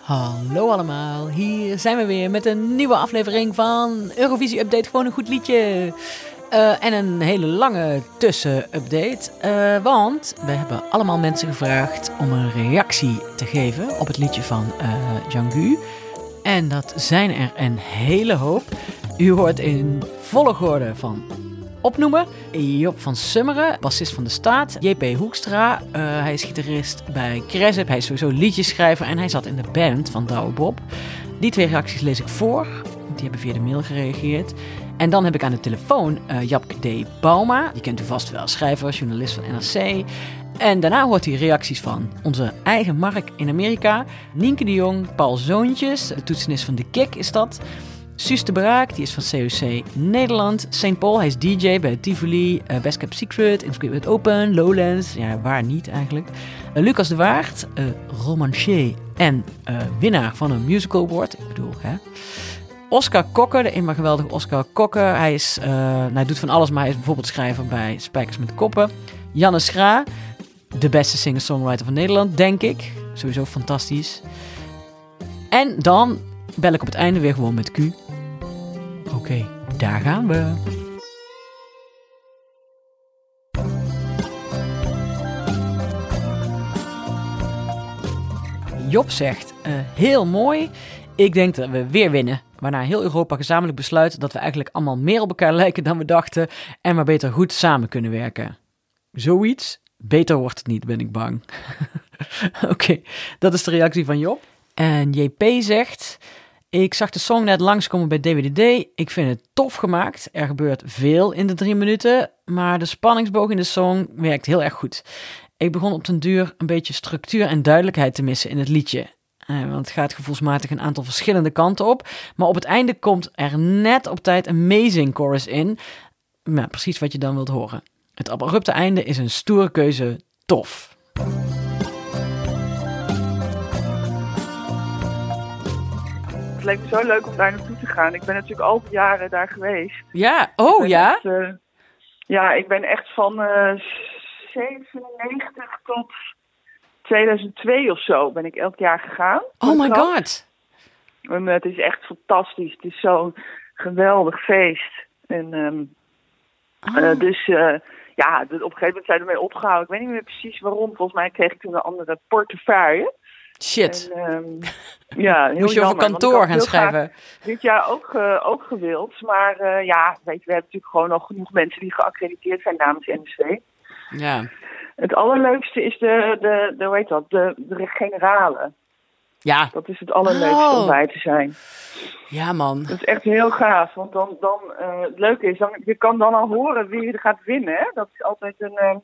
Hallo allemaal, hier zijn we weer met een nieuwe aflevering van Eurovisie Update. Gewoon een goed liedje. Uh, en een hele lange tussen-update. Uh, want we hebben allemaal mensen gevraagd om een reactie te geven op het liedje van uh. En dat zijn er een hele hoop. U hoort in volgorde van opnoemen. Job van Summeren, bassist van de Staat. JP Hoekstra, uh, hij is gitarist bij Cresip. Hij is sowieso liedjeschrijver en hij zat in de band van Douwe Bob. Die twee reacties lees ik voor. Die hebben via de mail gereageerd. En dan heb ik aan de telefoon uh, Japke D. Bauma. Die kent u vast wel, schrijver, journalist van NRC. En daarna hoort hij reacties van onze eigen Mark in Amerika. Nienke de Jong, Paul Zoontjes, de toetsenist van de Kik is dat. Suus de Braak, die is van COC Nederland. St. Paul, hij is DJ bij Tivoli, uh, Best Kept Secret, Inscripted Open, Lowlands. Ja, waar niet eigenlijk. Uh, Lucas de Waard, uh, romancier en winnaar van een musical award. Ik bedoel, hè. Oscar Kokker, de immer geweldige Oscar Kokker. Hij, is, nou, hij doet van alles, maar hij is bijvoorbeeld schrijver bij Spijkers met Koppen. Janne Schra, de beste singer-songwriter van Nederland, denk ik. Sowieso fantastisch. En dan bel ik op het einde weer gewoon met Q. Oké, daar gaan we. Job zegt, uh, heel mooi. Ik denk dat we weer winnen. Waarna heel Europa gezamenlijk besluit dat we eigenlijk allemaal meer op elkaar lijken dan we dachten. En maar beter goed samen kunnen werken. Zoiets. Beter wordt het niet, ben ik bang. Oké, dat is de reactie van Job. En JP zegt. Ik zag de song net langskomen bij DWDD. Ik vind het tof gemaakt. Er gebeurt veel in de drie minuten, maar de spanningsboog in de song werkt heel erg goed. Ik begon op den duur een beetje structuur en duidelijkheid te missen in het liedje. Eh, want het gaat gevoelsmatig een aantal verschillende kanten op. Maar op het einde komt er net op tijd een amazing chorus in. Precies wat je dan wilt horen. Het abrupte einde is een stoere keuze tof. Het leek me zo leuk om daar naartoe te gaan. Ik ben natuurlijk al die jaren daar geweest. Ja, oh ja? Echt, uh, ja, ik ben echt van uh, 97 tot 2002 of zo ben ik elk jaar gegaan. Oh my god. En het is echt fantastisch. Het is zo'n geweldig feest. En um, oh. dus ja, op een gegeven moment zijn we ermee opgehouden. Ik weet niet meer precies waarom. Volgens mij kreeg ik toen een andere portefeuille. Shit. En, um, ja, heel Moest je over kantoor gaan schrijven? Dit jaar ook, uh, ook gewild. Maar uh, ja, weet je, we hebben natuurlijk gewoon nog genoeg mensen die geaccrediteerd zijn namens NSC. Ja. Het allerleukste is de, de, de hoe heet dat, de, de generale. Ja. Dat is het allerleukste oh. om bij te zijn. Ja, man. Dat is echt heel gaaf. Want dan, dan uh, het leuke is, dan, je kan dan al horen wie er gaat winnen. Hè? Dat is altijd een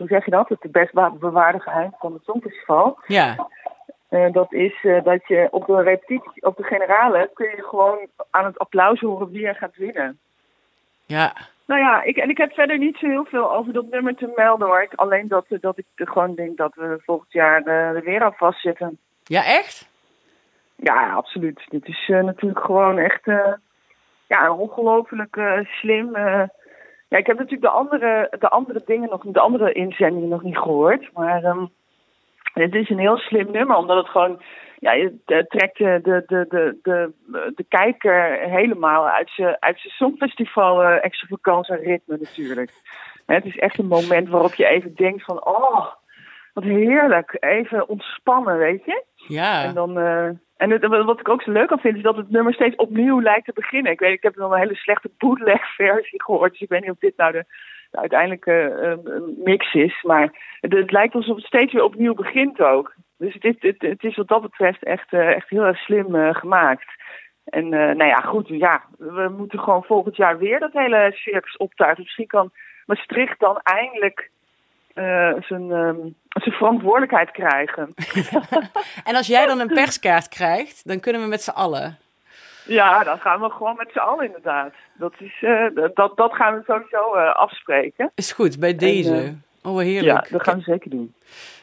hoe zeg je dat? Het best bewaarde geheim van het Songfestival. Ja. Uh, dat is uh, dat je op de repetitie, op de generale, kun je gewoon aan het applaus horen wie er gaat winnen. Ja. Nou ja, ik, en ik heb verder niet zo heel veel over dat nummer te melden hoor. Ik, alleen dat, dat ik gewoon denk dat we volgend jaar de, er weer aan vastzitten. Ja, echt? Ja, absoluut. Dit is uh, natuurlijk gewoon echt ja, ongelooflijk slim ja, ik heb natuurlijk de andere, de andere dingen nog, de andere inzendingen nog niet gehoord. Maar um, het is een heel slim nummer, omdat het gewoon, ja, het trekt de, de, de, de, de, kijker helemaal uit zijn uit songfestival uh, extravagance en ritme natuurlijk. Het is echt een moment waarop je even denkt van, oh, wat heerlijk, even ontspannen, weet je. Ja. En dan, uh, en het, wat ik ook zo leuk aan vind, is dat het nummer steeds opnieuw lijkt te beginnen. Ik weet, ik heb nog een hele slechte bootleg-versie gehoord, dus ik weet niet of dit nou de, de uiteindelijke uh, mix is. Maar het, het, lijkt alsof het steeds weer opnieuw begint ook. Dus het, het, is wat dat betreft echt, uh, echt heel erg slim uh, gemaakt. En nou ja, goed, ja, we moeten gewoon volgend jaar weer dat hele circus optuigen. Misschien kan Maastricht dan eindelijk uh, zijn, um, zijn verantwoordelijkheid krijgen. en als jij dan een perskaart krijgt, dan kunnen we met z'n allen. Ja, dan gaan we gewoon met z'n allen inderdaad. Dat, is, uh, dat, dat gaan we sowieso uh, afspreken. Is goed, bij deze. En, oh, heerlijk. Ja, dat gaan we zeker doen.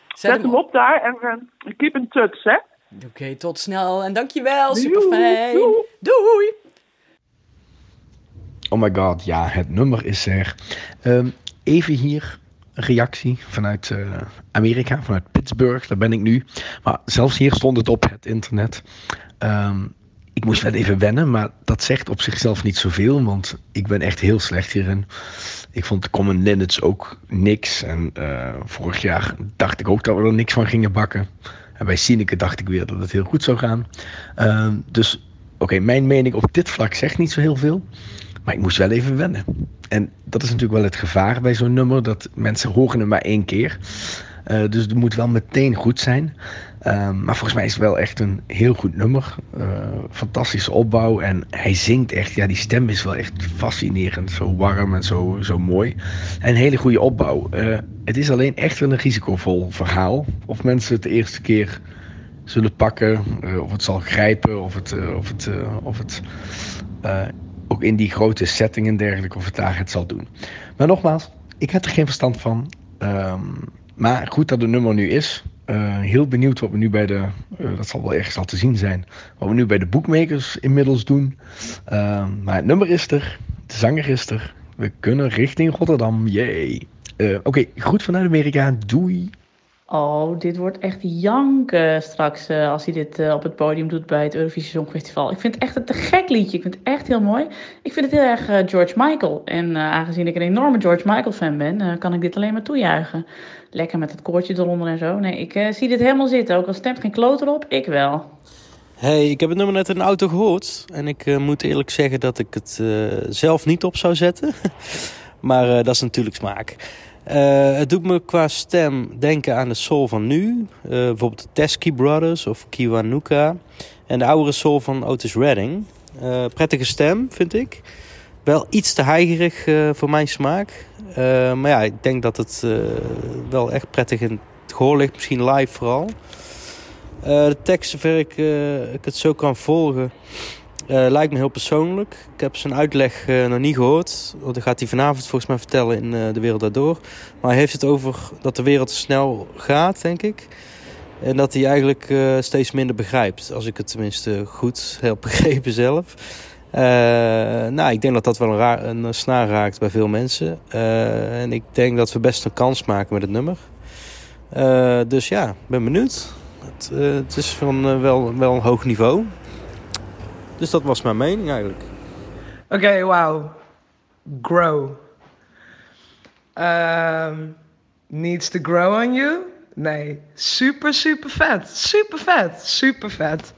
Zet, Zet hem op daar en keep in touch, hè? Oké, okay, tot snel en dankjewel. Super fijn. Doei. Doei. Oh my god, ja, het nummer is er. Um, even hier reactie vanuit uh, Amerika, vanuit Pittsburgh. Daar ben ik nu. Maar zelfs hier stond het op het internet. Um, ik moest wel even wennen, maar dat zegt op zichzelf niet zoveel, want ik ben echt heel slecht hierin. Ik vond de Common Linux ook niks. En uh, vorig jaar dacht ik ook dat we er niks van gingen bakken. En bij Sineke dacht ik weer dat het heel goed zou gaan. Uh, dus oké, mijn mening op dit vlak zegt niet zo heel veel. Maar ik moest wel even wennen. En dat is natuurlijk wel het gevaar bij zo'n nummer, dat mensen horen hem maar één keer. Uh, dus het moet wel meteen goed zijn. Um, maar volgens mij is het wel echt een heel goed nummer. Uh, fantastische opbouw. En hij zingt echt. Ja, die stem is wel echt fascinerend. Zo warm en zo, zo mooi. En een hele goede opbouw. Uh, het is alleen echt een risicovol verhaal. Of mensen het de eerste keer zullen pakken. Of het zal grijpen. Of het, of het, of het in die grote setting en dergelijke. Of het daar het zal doen. Maar nogmaals, ik heb er geen verstand van. Um, maar goed dat het nummer nu is. Uh, heel benieuwd wat we nu bij de, uh, dat zal wel ergens al te zien zijn, wat we nu bij de bookmakers inmiddels doen. Uh, maar het nummer is er, de zanger is er. We kunnen richting Rotterdam, yay. Oké, okay, goed vanuit Amerika, doei. Oh, dit wordt echt janken straks uh, als hij dit uh, op het podium doet bij het Eurovisie Songfestival. Ik vind het echt een te gek liedje. Ik vind het echt heel mooi. Ik vind het heel erg uh, George Michael. En aangezien ik een enorme George Michael fan ben, kan ik dit alleen maar toejuichen. Lekker met het koortje eronder en zo. Nee, ik zie dit helemaal zitten. Ook al stemt geen kloot erop, ik wel. Hey, ik heb het nummer net in de auto gehoord. En ik moet eerlijk zeggen dat ik het zelf niet op zou zetten. maar dat is natuurlijk smaak. Uh, het doet me qua stem denken aan de soul van nu. Uh, bijvoorbeeld de Teskey Brothers of Kiwanuka. En de oudere soul van Otis Redding. Uh, prettige stem, vind ik. Wel iets te heigerig voor mijn smaak. maar ja, ik denk dat het wel echt prettig in het gehoor ligt. Misschien live vooral. de tekst, zover ik het zo kan volgen... Uh, lijkt me heel persoonlijk. Ik heb zijn uitleg uh, nog niet gehoord. Dat gaat hij vanavond volgens mij vertellen in uh, De Wereld Daardoor. Maar hij heeft het over dat de wereld snel gaat, denk ik. En dat hij eigenlijk steeds minder begrijpt. Als ik het tenminste goed heb begrepen zelf. nou, ik denk dat dat wel een, raar, een snaar raakt bij veel mensen. en ik denk dat we best een kans maken met het nummer. dus ja, ben benieuwd. Het, het is van wel, wel een hoog niveau. Dus dat was mijn mening eigenlijk. Oké, okay, wauw. Grow. Um, needs to grow on you? Nee, super, super vet. Super vet. Super vet.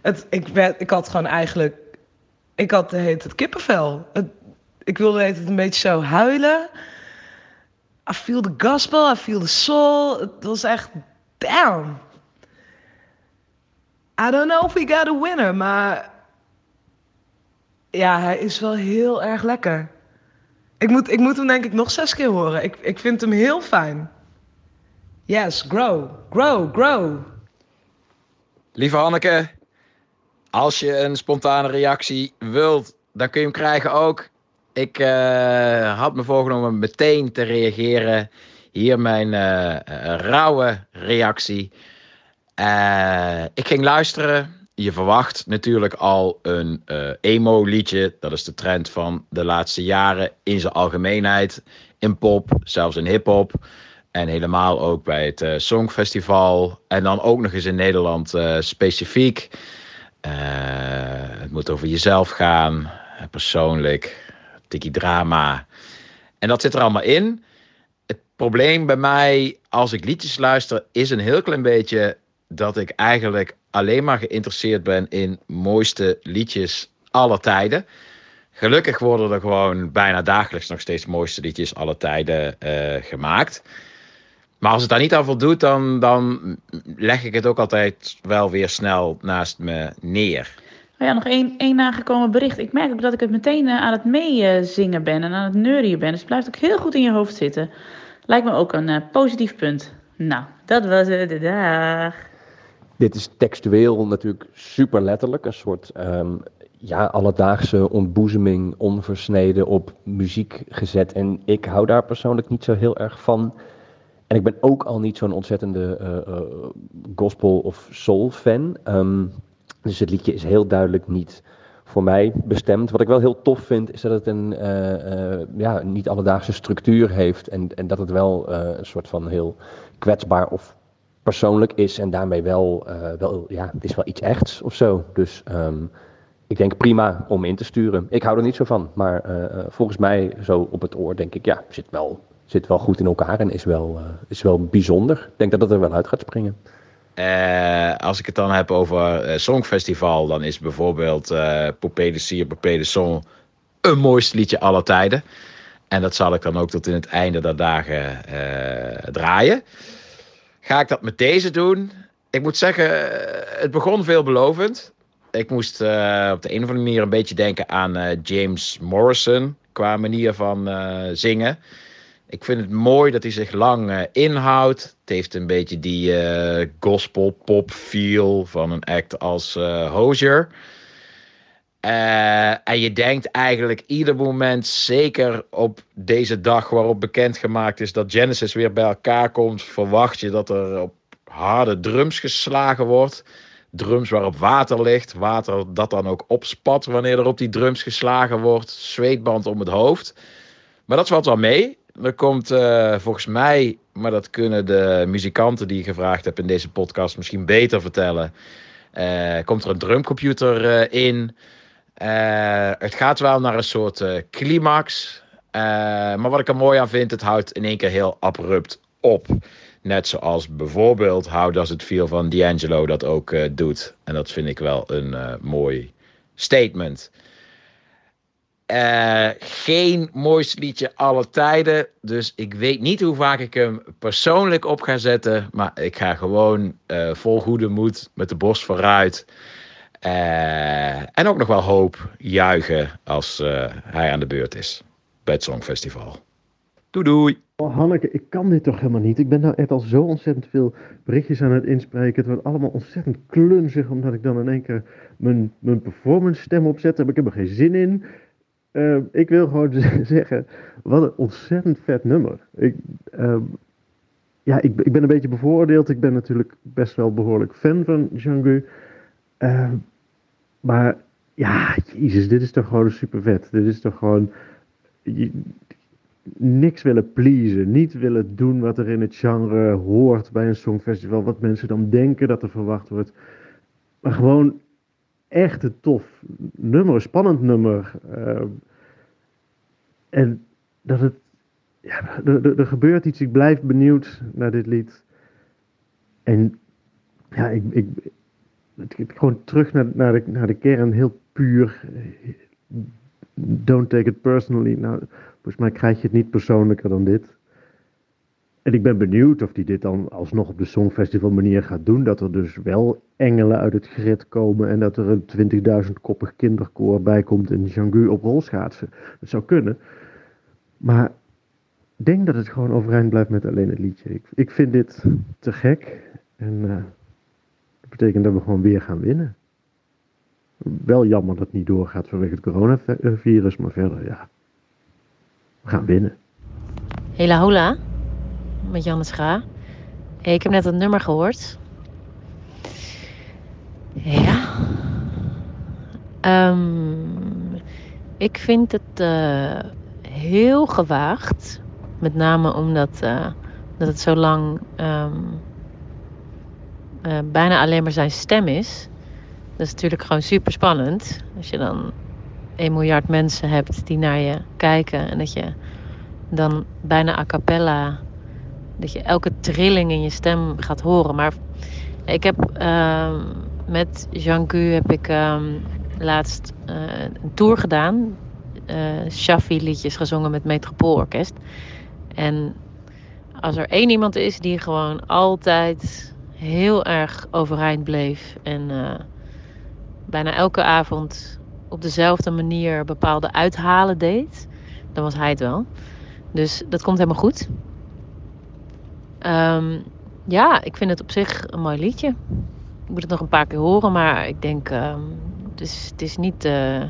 Het, ik, werd, ik had gewoon eigenlijk... Ik had heet het kippenvel. Het, ik wilde het een beetje zo huilen. I feel the gospel, I feel the soul. Het was echt... Damn. I don't know if we got a winner, maar ja, hij is wel heel erg lekker. Ik moet, ik moet hem denk ik nog zes keer horen. Ik, ik vind hem heel fijn. Yes, grow, grow, grow. Lieve Hanneke, als je een spontane reactie wilt, dan kun je hem krijgen ook. Ik uh, had me voorgenomen meteen te reageren. Hier mijn uh, rauwe reactie. Ik ging luisteren je verwacht natuurlijk al een uh, emo-liedje. Dat is de trend van de laatste jaren in zijn algemeenheid. In pop, zelfs in hip-hop. En helemaal ook bij het uh, Songfestival. En dan ook nog eens in Nederland uh, specifiek. het moet over jezelf gaan. Persoonlijk. Tikkie drama. En dat zit er allemaal in. Het probleem bij mij als ik liedjes luister is een heel klein beetje dat ik eigenlijk alleen maar geïnteresseerd ben in mooiste liedjes aller tijden. Gelukkig worden er gewoon bijna dagelijks nog steeds mooiste liedjes aller tijden uh, gemaakt. Maar als het daar niet aan voldoet, dan, dan leg ik het ook altijd wel weer snel naast me neer. Oh ja, nog één, één nagekomen bericht. Ik merk ook dat ik het meteen uh, aan het meezingen ben en aan het neurien ben. Dus het blijft ook heel goed in je hoofd zitten. Lijkt me ook een uh, positief punt. Nou, dat was het. Dag. Dit is textueel natuurlijk super letterlijk, een soort um, ja, alledaagse ontboezeming, onversneden op muziek gezet. En ik hou daar persoonlijk niet zo heel erg van. En ik ben ook al niet zo'n ontzettende uh, uh, gospel of soul fan. Um, dus het liedje is heel duidelijk niet voor mij bestemd. Wat ik wel heel tof vind, is dat het een eh, eh, ja, niet alledaagse structuur heeft. En, en dat het wel eh, een soort van heel kwetsbaar of persoonlijk is. En daarmee wel, eh, wel ja, het is wel iets echts of zo. Dus ehm, ik denk prima om in te sturen. Ik hou er niet zo van. Maar eh, eh, volgens mij, zo op het oor, denk ik, ja, zit wel, zit wel goed in elkaar en is wel, is wel bijzonder. Ik denk dat het er wel uit gaat springen. Als ik het dan heb over Songfestival, dan is bijvoorbeeld eh Poupée de Sier, Poupée de Son een mooiste liedje aller tijden. En dat zal ik dan ook tot in het einde der dagen draaien. Ga ik dat met deze doen? Ik moet zeggen, eh, het begon veelbelovend. Ik moest eh, op de een of andere manier een beetje denken aan eh, James Morrison qua manier van zingen. Ik vind het mooi dat hij zich lang inhoudt. Het heeft een beetje die eh, gospel pop feel van een act als eh Eh, en je denkt eigenlijk ieder moment, zeker op deze dag waarop bekendgemaakt is dat Genesis weer bij elkaar komt, verwacht je dat er op harde drums geslagen wordt. Drums waarop water ligt, water dat dan ook opspat wanneer er op die drums geslagen wordt, zweetband om het hoofd. Maar dat valt wel mee. Er komt eh, volgens mij, maar dat kunnen de muzikanten die je gevraagd hebt in deze podcast misschien beter vertellen. eh, komt er een drumcomputer in. Eh, het gaat wel naar een soort eh, climax. Eh, maar wat ik er mooi aan vind, het houdt in één keer heel abrupt op. Net zoals bijvoorbeeld How Does It Feel van D'Angelo dat ook doet. En dat vind ik wel een mooi statement. Geen mooiste liedje aller tijden. Dus ik weet niet hoe vaak ik hem persoonlijk op ga zetten. Maar ik ga gewoon vol goede moed met de borst vooruit. Eh, en ook nog wel hoop juichen als eh, hij aan de beurt is. Bij het Songfestival. Doei doei. Oh, Hanneke, ik kan dit toch helemaal niet. Ik ben nou echt al zo ontzettend veel berichtjes aan het inspreken. Het wordt allemaal ontzettend klunzig, omdat ik dan in één keer mijn, mijn performance stem opzet. Heb ik helemaal geen zin in. Eh, ik wil gewoon zeggen, wat een ontzettend vet nummer. Ik, ehm, ja, ik, ik ben een beetje bevooroordeeld. Ik ben natuurlijk best wel behoorlijk fan van Django. Ehm, maar ja, jezus, dit is toch gewoon super vet. Dit is toch gewoon... niks willen pleasen, niet willen doen wat er in het genre hoort bij een songfestival, wat mensen dan denken dat er verwacht wordt. Maar gewoon echt een tof nummer, een spannend nummer. ehm, en dat het, ja, er, er gebeurt iets, ik blijf benieuwd naar dit lied. En ja, ik, ik, het, het- gewoon terug naar, naar, de, naar de kern, heel puur. Don't take it personally. Nou, Volgens mij krijg je het niet persoonlijker dan dit. En ik ben benieuwd of hij dit dan alsnog op de Songfestival manier gaat doen. Dat er dus wel engelen uit het grid komen en dat er een 20.000 koppig kinderkoor bij komt en Jean-Gu op rolschaatsen. Dat zou kunnen. Maar ik denk dat het gewoon overeind blijft met alleen het liedje. Ik, ik vind dit te gek. En eh, betekent dat we gewoon weer gaan winnen. Wel jammer dat het niet doorgaat vanwege het coronavirus, maar verder ja. We gaan winnen. Hela hola, met Janne Scha. Ik heb net het nummer gehoord. Ja. Ehm, ik vind het eh, heel gewaagd. Met name omdat eh, dat het zo lang ehm, eh, bijna alleen maar zijn stem is. Dat is natuurlijk gewoon super spannend. Als je dan 1 miljard mensen hebt die naar je kijken en dat je dan bijna a cappella dat je elke trilling in je stem gaat horen. Maar ik heb ehm, met Jean-Gu heb ik ehm, laatst eh, een tour gedaan. eh Shaffi liedjes gezongen met Metropoolorkest. En als er één iemand is die gewoon altijd heel erg overeind bleef en eh, bijna elke avond op dezelfde manier bepaalde uithalen deed, dan was hij het wel. Dus dat komt helemaal goed. Ehm, ja, ik vind het op zich een mooi liedje. Ik moet het nog een paar keer horen, maar ik denk, ehm, het, is, het is niet, eh,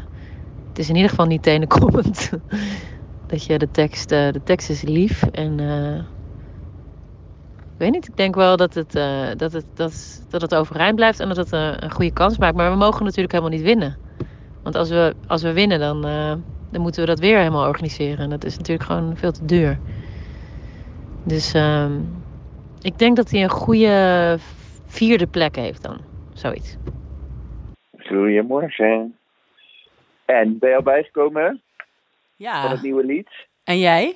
het is in ieder geval niet tenenkomend. dat je de tekst, eh, de tekst is lief en ik weet niet, ik denk wel dat het, eh, dat het, dat, dat het overeind blijft en dat het eh, een goede kans maakt. Maar we mogen natuurlijk helemaal niet winnen. Want als we, als we winnen, dan, eh, dan moeten we dat weer helemaal organiseren. En dat is natuurlijk gewoon veel te duur. Dus ehm, ik denk dat hij een goede vierde plek heeft dan. Zoiets. Goedemorgen. En ben je al bijgekomen van Ja. het nieuwe lied? En jij?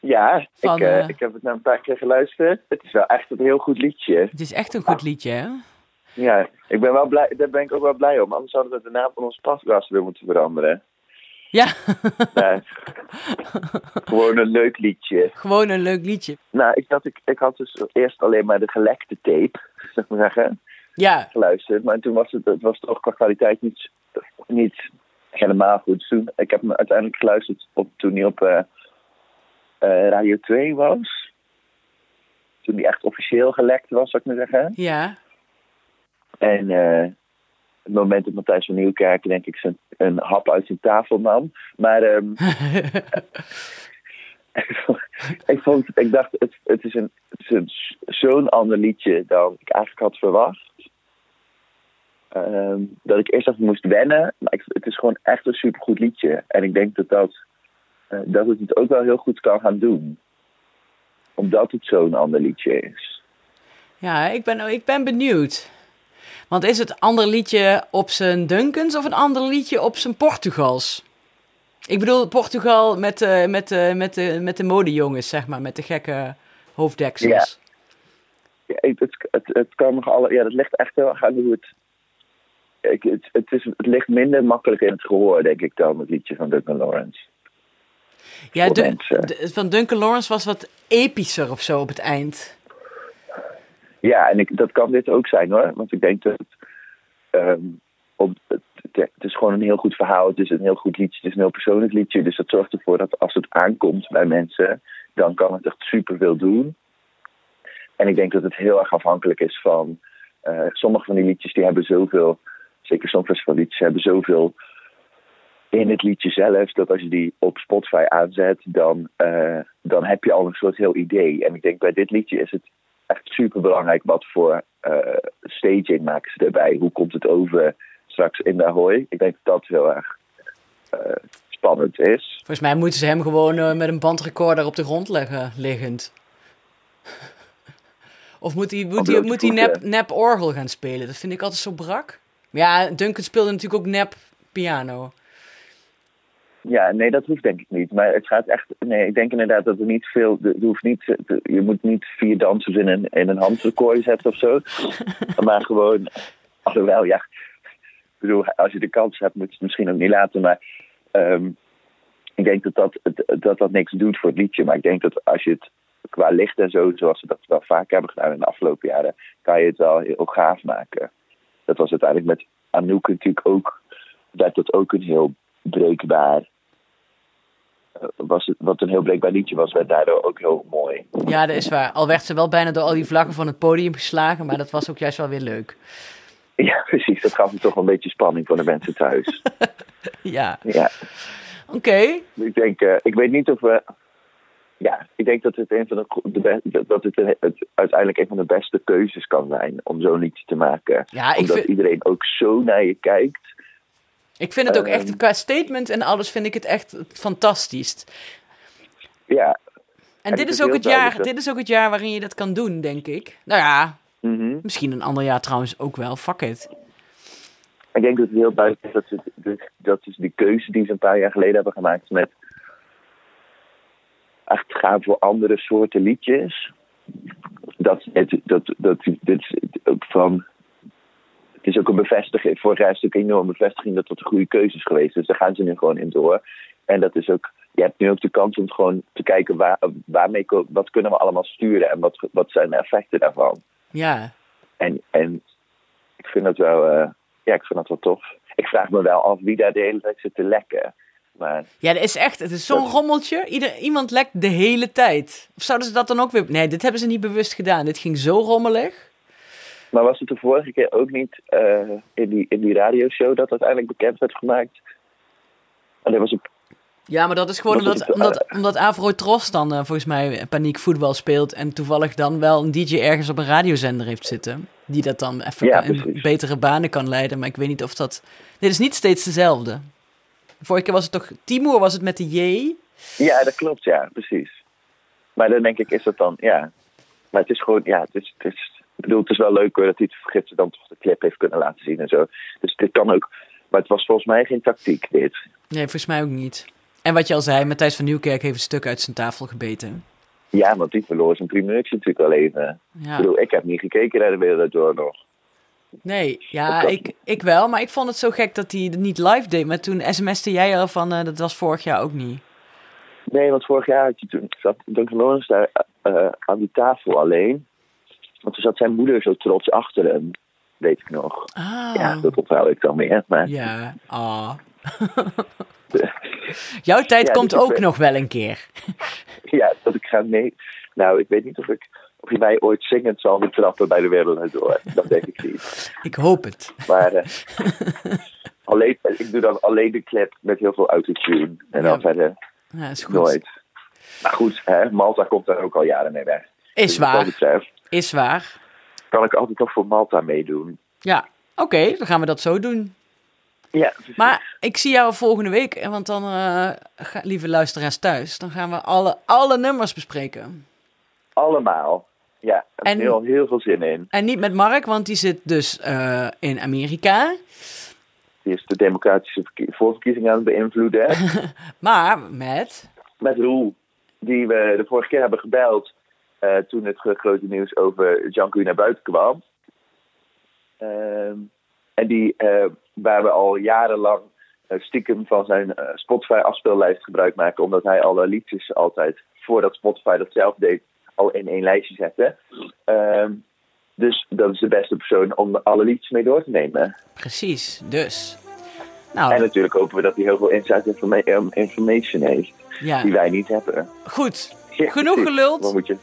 Ja, Van, ik, eh, eh, ik heb het nou een paar keer geluisterd. Het is wel echt een heel goed liedje. Het is echt een goed liedje, hè? Ja, ik ben wel blij, daar ben ik ook wel blij om. Anders zouden we de naam van ons podcast weer moeten veranderen. Ja. Nee. Gewoon een leuk liedje. Gewoon een leuk liedje. Nou, ik, had, ik, ik had dus eerst alleen maar de gelekte tape, zeg maar zeggen, Ja. geluisterd. Maar toen was het, het was toch qua kwaliteit niet, niet helemaal goed. Toen, ik heb hem uiteindelijk geluisterd op, toen hij op eh, Radio 2 was. Toen hij echt officieel gelekt was, zou ik maar zeggen. Ja. En eh, het moment dat Matthijs van Nieuwkerk, denk ik, zijn, een hap uit zijn tafel nam. Maar ehm, ik, vond, ik dacht, het, het is, een, is zo'n ander liedje dan ik eigenlijk had verwacht. Ehm, dat ik eerst even moest wennen. Maar ik, het is gewoon echt een supergoed liedje. En ik denk dat, dat, eh, dat het het ook wel heel goed kan gaan doen. Omdat het zo'n ander liedje is. Ja, ik ben, ik ben benieuwd. Want is het ander liedje op zijn Dunkens of een ander liedje op zijn Portugals? Ik bedoel Portugal met, de met, de met, de met de modejongens, zeg maar, met de gekke hoofddeksels. Ja, ik- het, het, het kan nog alle, ja, dat ligt echt heel erg aan hoe het. Ik, het, het, is, het ligt minder makkelijk in het gehoor, denk ik, dan het liedje van Duncan Lawrence. Ja, de- van Duncan Lawrence was wat epischer of zo op het eind. Ja, en ik, dat kan dit ook zijn hoor. Want ik denk dat het, ehm, op, het, het is gewoon een heel goed verhaal. Het is een heel goed liedje. Het is een heel persoonlijk liedje. Dus dat zorgt ervoor dat als het aankomt bij mensen, dan kan het echt superveel doen. En ik denk dat het heel erg afhankelijk is van. eh, sommige van die liedjes die hebben zoveel. Zeker Songfestival liedjes hebben zoveel in het liedje zelf. Dat als je die op Spotify aanzet, dan, eh, dan heb je al een soort heel idee. En ik denk bij dit liedje is het echt super belangrijk wat voor eh, staging maken ze erbij. Hoe komt het over straks in de Ahoy? Ik denk dat dat heel erg eh, spannend is. Volgens mij moeten ze hem gewoon met een bandrecorder op de grond leggen, liggend. Of moet hij, moet hij, moet hij nep, nep orgel gaan spelen? Dat vind ik altijd zo brak. Ja, Duncan speelde natuurlijk ook nep piano. Ja, nee, dat hoeft denk ik niet. Maar het gaat echt. Nee, ik denk inderdaad dat er niet veel. Er hoeft niet, je moet niet vier dansers in een, in een hamsterkooi zetten of zo. maar gewoon. Alhoewel, ja. Ik bedoel, als je de kans hebt, moet je het misschien ook niet laten. Maar ehm, ik denk dat dat, dat dat niks doet voor het liedje. Maar ik denk dat als je het qua licht en zo, zoals we dat wel vaak hebben gedaan in de afgelopen jaren, kan je het wel heel gaaf maken. Dat was uiteindelijk met Anouk natuurlijk ook. werd dat ook een heel breekbaar was het, wat een heel breekbaar liedje was, werd daardoor ook heel mooi. Ja, dat is waar. Al werd ze wel bijna door al die vlaggen van het podium geslagen, maar dat was ook juist wel weer leuk. Ja, precies. Dat gaf me toch wel een beetje spanning voor de mensen thuis. Ja, ja. oké. Ik denk, eh, ik weet niet of we. Ja, ik denk dat het, een van de, go- de be- dat het, een- het uiteindelijk een van de beste keuzes kan zijn om zo'n liedje te maken. Ja, ik Omdat vind- iedereen ook zo naar je kijkt. Ik vind het ook echt, Ehm. qua statement en alles vind ik het echt fantastisch. Ja. En, En dit is, ook het jaar, dit is ook het jaar waarin je dat kan doen, denk ik. Nou ja, Mhm. misschien een ander jaar trouwens ook wel. Fuck it. Ik denk dat het heel duidelijk is dat, ze, de- dat is die keuze die ze een paar jaar geleden hebben gemaakt met echt gaan voor andere soorten liedjes. Dat, het, dat, dat, dit is ook van. Het is ook een bevestiging. Vorig jaar is het ook een enorme bevestiging dat dat een goede keuze is geweest. Dus daar gaan ze nu gewoon in door. En dat is ook. Je hebt nu ook de kans om gewoon te kijken waar, waarmee, wat kunnen we allemaal sturen en wat, wat zijn de effecten daarvan. Ja. En, en ik vind dat wel, eh, ja, ik vind dat wel tof. Ik vraag me wel af wie daar de hele tijd zit te lekken. Maar Ja, dat is echt, het is zo'n rommeltje. Ieder, iemand lekt de hele tijd. Of zouden ze dat dan ook weer... Nee, dit hebben ze niet bewust gedaan. Dit ging zo rommelig. Maar was het de vorige keer ook niet eh, in, die, in die radioshow dat uiteindelijk bekend werd gemaakt? En dat was op, Ja, maar dat is gewoon Omdat omdat, het- omdat, omdat Avro Tros dan eh, volgens mij paniek voetbal speelt en toevallig dan wel een DJ ergens op een radiozender heeft zitten. Die dat dan even Ja, in betere banen kan leiden. Maar ik weet niet of dat... Dit is niet steeds dezelfde. Vorige keer was het toch... Timur was het met de J. Ja, dat klopt, ja, precies. Maar dan denk ik, is dat dan, ja. Maar het is gewoon, ja, het is, het is, ik bedoel, het is wel leuk hoor dat hij het vergitsen dan toch de clip heeft kunnen laten zien en zo. Dus dit kan ook, maar het was volgens mij geen tactiek, dit. Nee, volgens mij ook niet. En wat je al zei, Matthijs van Nieuwkerk heeft een stuk uit zijn tafel gebeten. Ja, want die verloor zijn primeurtje natuurlijk al even. Ja. Ik bedoel, ik heb niet gekeken naar de Wereld Door nog. Nee, ja, ik, ik wel. Maar ik vond het zo gek dat hij het niet live deed. Maar toen sms'te jij al van, eh, dat was vorig jaar ook niet. Nee, want vorig jaar had je toen, zat Duncan Lawrence daar eh, aan die tafel alleen. Want toen zat zijn moeder zo trots achter hem, weet ik nog. Ah. Ja, dat onthoud ik dan meer. Maar Ja, ah. Jouw tijd Ja, komt dus ik ook nog wel een keer. ja, dat ik ga mee. Nou, ik weet niet of ik of je mij ooit zingend zal betrappen bij de Wereld Door. Dat denk ik niet. Ik hoop het. Maar eh, alleen, ik doe dan alleen de clip met heel veel autotune. En dan verder Ja, is goed. nooit. Maar goed, hè, Malta komt daar ook al jaren mee weg. Is Dus waar. Is waar. kan ik altijd nog voor Malta meedoen. Ja, oké, dan gaan we dat zo doen. Ja, Maar ik zie jou volgende week, want dan, eh, ga- lieve luisteraars thuis, dan gaan we alle, alle nummers bespreken. allemaal. Ja, daar heb heel, heel veel zin in. En niet met Mark, want die zit dus eh, in Amerika. Die is de democratische verkie- voorverkiezingen aan het beïnvloeden. Maar met... met Roel, die we de vorige keer hebben gebeld eh, toen het gro- grote nieuws over Janku naar buiten kwam. Ehm, en die, eh, waar we al jarenlang eh, stiekem van zijn eh, Spotify afspeellijst gebruik maken, omdat hij alle liedjes altijd, voordat Spotify dat zelf deed, al in één lijstje zette. Ehm, dus dat is de beste persoon om alle liedjes mee door te nemen. Precies, dus. Nou, En natuurlijk hopen we dat hij heel veel inside informa- information heeft, Ja. die wij niet hebben. Goed, genoeg geluld. Moet je.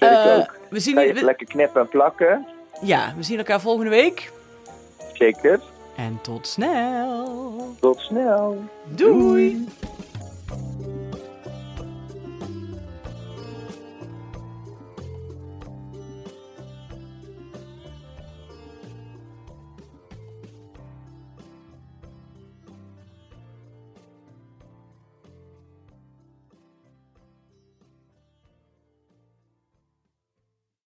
Vind Eh, ik ook. we zien je we- lekker knippen en plakken. Ja, we zien elkaar volgende week. Zeker. En tot snel. Tot snel. Doei.